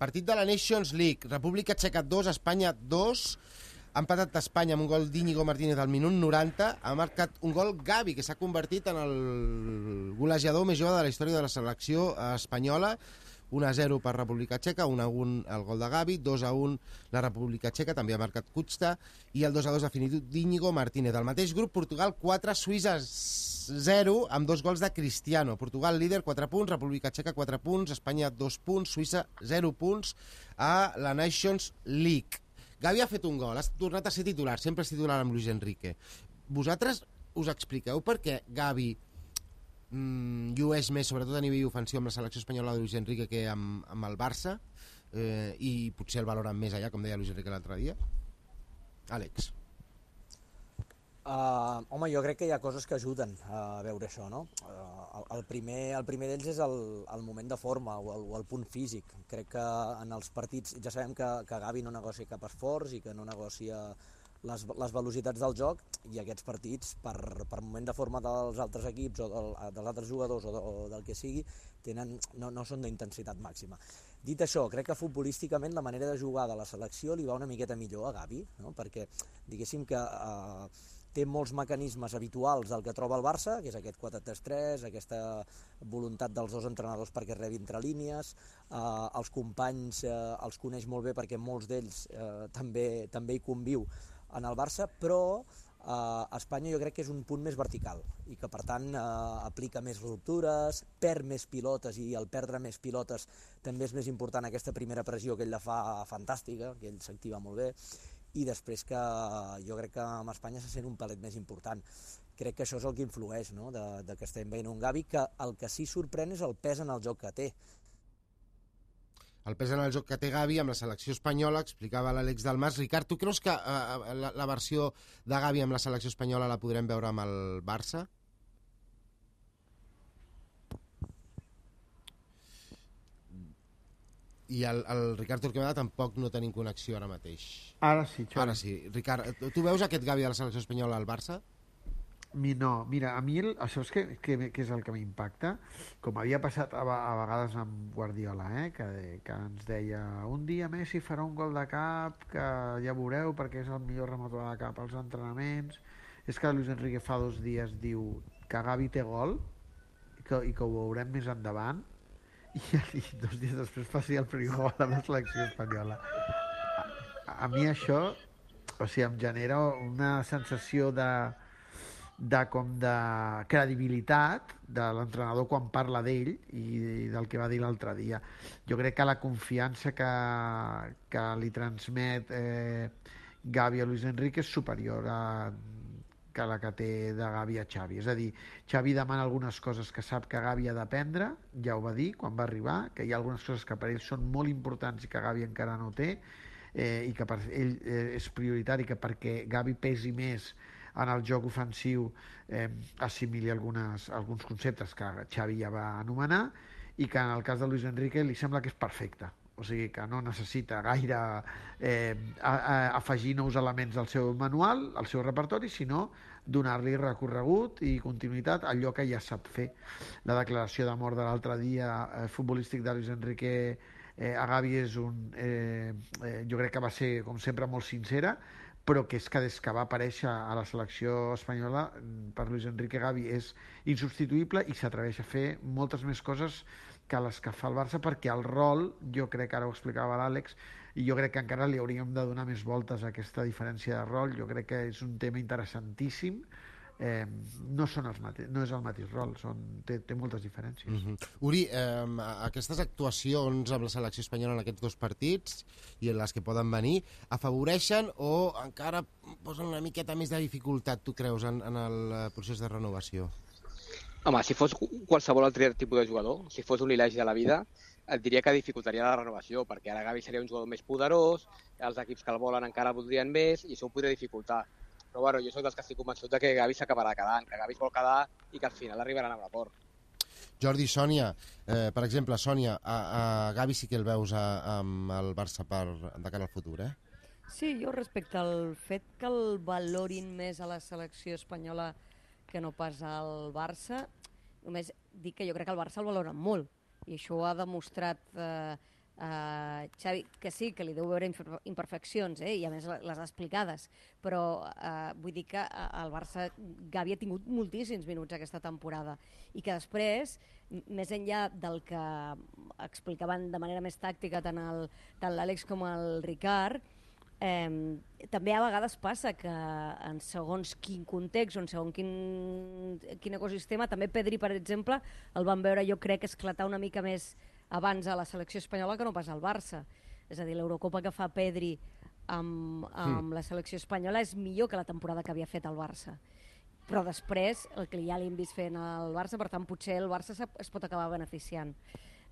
Partit de la Nations League. República Txeca 2, Espanya 2. Ha empatat Espanya amb un gol d'Íñigo Martínez al minut 90. Ha marcat un gol Gavi, que s'ha convertit en el golejador més jove de la història de la selecció espanyola. 1 a 0 per República Txeca, 1 a 1 el gol de Gavi, 2 a 1 la República Txeca, també ha marcat Kuchta, i el 2 a 2 definitiu d'Íñigo Martínez. Del mateix grup, Portugal 4, Suïssa 0, amb dos gols de Cristiano. Portugal líder, 4 punts, República Txeca 4 punts, Espanya 2 punts, Suïssa 0 punts a la Nations League. Gavi ha fet un gol, ha tornat a ser titular, sempre és titular amb Luis Enrique. Vosaltres us expliqueu per què Gavi mm, llueix més, sobretot a nivell ofensiu, amb la selecció espanyola de Luis Enrique que amb, amb el Barça, eh, i potser el valoren més allà, com deia Luis Enrique l'altre dia? Àlex. Uh, home, jo crec que hi ha coses que ajuden a veure això, no? Uh, el, el primer, el primer d'ells és el, el moment de forma o el, o el punt físic. Crec que en els partits ja sabem que, que Gavi no negocia cap esforç i que no negocia les, les velocitats del joc i aquests partits, per, per moment de forma dels altres equips o del, dels altres jugadors o, de, o del que sigui, tenen, no, no són d'intensitat màxima. Dit això, crec que futbolísticament la manera de jugar de la selecció li va una miqueta millor a Gavi, no? perquè diguéssim que eh, té molts mecanismes habituals del que troba el Barça, que és aquest 4-3-3, aquesta voluntat dels dos entrenadors perquè rebi entre línies, eh, els companys eh, els coneix molt bé perquè molts d'ells eh, també, també hi conviu en el Barça, però eh, Espanya jo crec que és un punt més vertical i que per tant eh, aplica més ruptures, perd més pilotes i el perdre més pilotes també és més important aquesta primera pressió que ell la fa fantàstica, que ell s'activa molt bé i després que jo crec que amb Espanya se sent un palet més important. Crec que això és el que influeix, no? de, de que estem veient un Gavi que el que sí sorprèn és el pes en el joc que té. El pes en el joc que té Gavi amb la selecció espanyola, explicava l'Àlex Dalmas. Ricard, tu creus que uh, la, la versió de Gavi amb la selecció espanyola la podrem veure amb el Barça? I el, el Ricard Torquemada tampoc no tenim connexió ara mateix. Ara sí, Xavi. Ara sí. Ricard, tu veus aquest Gavi de la selecció espanyola al Barça? Mi no, mira, a mi el, això és que, que, que és el que m'impacta, com havia passat a, a vegades amb Guardiola, eh? que, que ens deia un dia Messi farà un gol de cap, que ja veureu perquè és el millor rematador de cap als entrenaments, és que Luis Enrique fa dos dies diu que Gavi té gol i que, i que ho veurem més endavant, i, i dos dies després passi el primer gol a la selecció espanyola. A, a mi això o sigui, em genera una sensació de, de com de credibilitat de l'entrenador quan parla d'ell i, i del que va dir l'altre dia. Jo crec que la confiança que, que li transmet eh, Gavi a Luis Enrique és superior a que la que té de Gavi a Xavi. És a dir, Xavi demana algunes coses que sap que Gavi ha d'aprendre, ja ho va dir quan va arribar, que hi ha algunes coses que per ell són molt importants i que Gavi encara no té, eh, i que per ell eh, és prioritari que perquè Gavi pesi més en el joc ofensiu eh, assimili algunes, alguns conceptes que Xavi ja va anomenar i que en el cas de Luis Enrique li sembla que és perfecte o sigui que no necessita gaire eh, a, a, afegir nous elements al seu manual, al seu repertori, sinó donar-li recorregut i continuïtat a allò que ja sap fer. La declaració de mort de l'altre dia eh, futbolístic de Luis Enrique eh, Gavi és un... Eh, eh, jo crec que va ser, com sempre, molt sincera, però que és que des que va aparèixer a la selecció espanyola per Luis Enrique Gavi és insubstituïble i s'atreveix a fer moltes més coses que les que fa el Barça perquè el rol, jo crec que ara ho explicava l'Àlex, i jo crec que encara li hauríem de donar més voltes a aquesta diferència de rol, jo crec que és un tema interessantíssim, eh, no, són els mate no és el mateix rol, són, té, té moltes diferències. Mm -hmm. Uri, eh, aquestes actuacions amb la selecció espanyola en aquests dos partits i en les que poden venir, afavoreixen o encara posen una miqueta més de dificultat, tu creus, en, en el procés de renovació? Home, si fos qualsevol altre tipus de jugador, si fos un Ilagi de la vida, et diria que dificultaria la renovació, perquè ara Gavi seria un jugador més poderós, els equips que el volen encara voldrien més, i això ho podria dificultar. Però bueno, jo soc dels que estic convençut de que Gavi s'acabarà quedant, que Gavi es vol quedar i que al final arribaran a l'acord. Jordi, Sònia, eh, per exemple, Sònia, a, a Gavi sí que el veus a, amb el Barça per, de cara al futur, eh? Sí, jo respecte al fet que el valorin més a la selecció espanyola que no pas al Barça, només dic que jo crec que el Barça el valora molt, i això ho ha demostrat eh, Uh, Xavi, que sí, que li deu veure imper- imperfeccions, eh? i a més le- les ha explicades, però uh, vull dir que uh, el Barça, Gavi ha tingut moltíssims minuts aquesta temporada, i que després, més enllà del que explicaven de manera més tàctica tant l'Àlex com el Ricard, eh, també a vegades passa que en segons quin context o en segons quin, quin ecosistema, també Pedri, per exemple, el van veure, jo crec, esclatar una mica més abans a la selecció espanyola que no pas al Barça. És a dir, l'Eurocopa que fa Pedri amb, amb la selecció espanyola és millor que la temporada que havia fet el Barça. Però després, el que ja li hem vist fent al Barça, per tant, potser el Barça es pot acabar beneficiant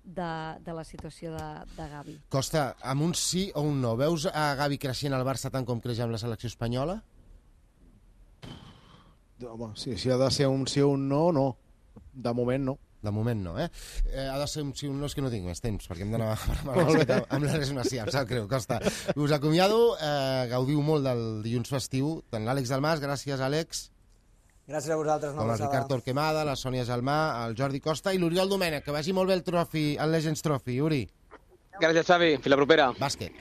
de, de la situació de, de Gavi. Costa, amb un sí o un no, veus a Gavi creixent al Barça tant com creix amb la selecció espanyola? Home, si, si ha de ser un sí o un no, no. De moment no. De moment no, eh? eh ha de ser un sí o un no, és que no tinc més temps, perquè hem d'anar amb, la- amb la res macia, em sap greu, Costa. Us acomiado, eh, gaudiu molt del dilluns festiu, tant l'Àlex Dalmas, gràcies Àlex, Gràcies a vosaltres, una com el. Ricard Torquemada, la Sònia Gelmà, el Jordi Costa i l'Oriol Domènech, que vagi molt bé el, trofi, el Legends Trophy, Uri, Gràcies, Xavi. Fins la propera. bàsquet.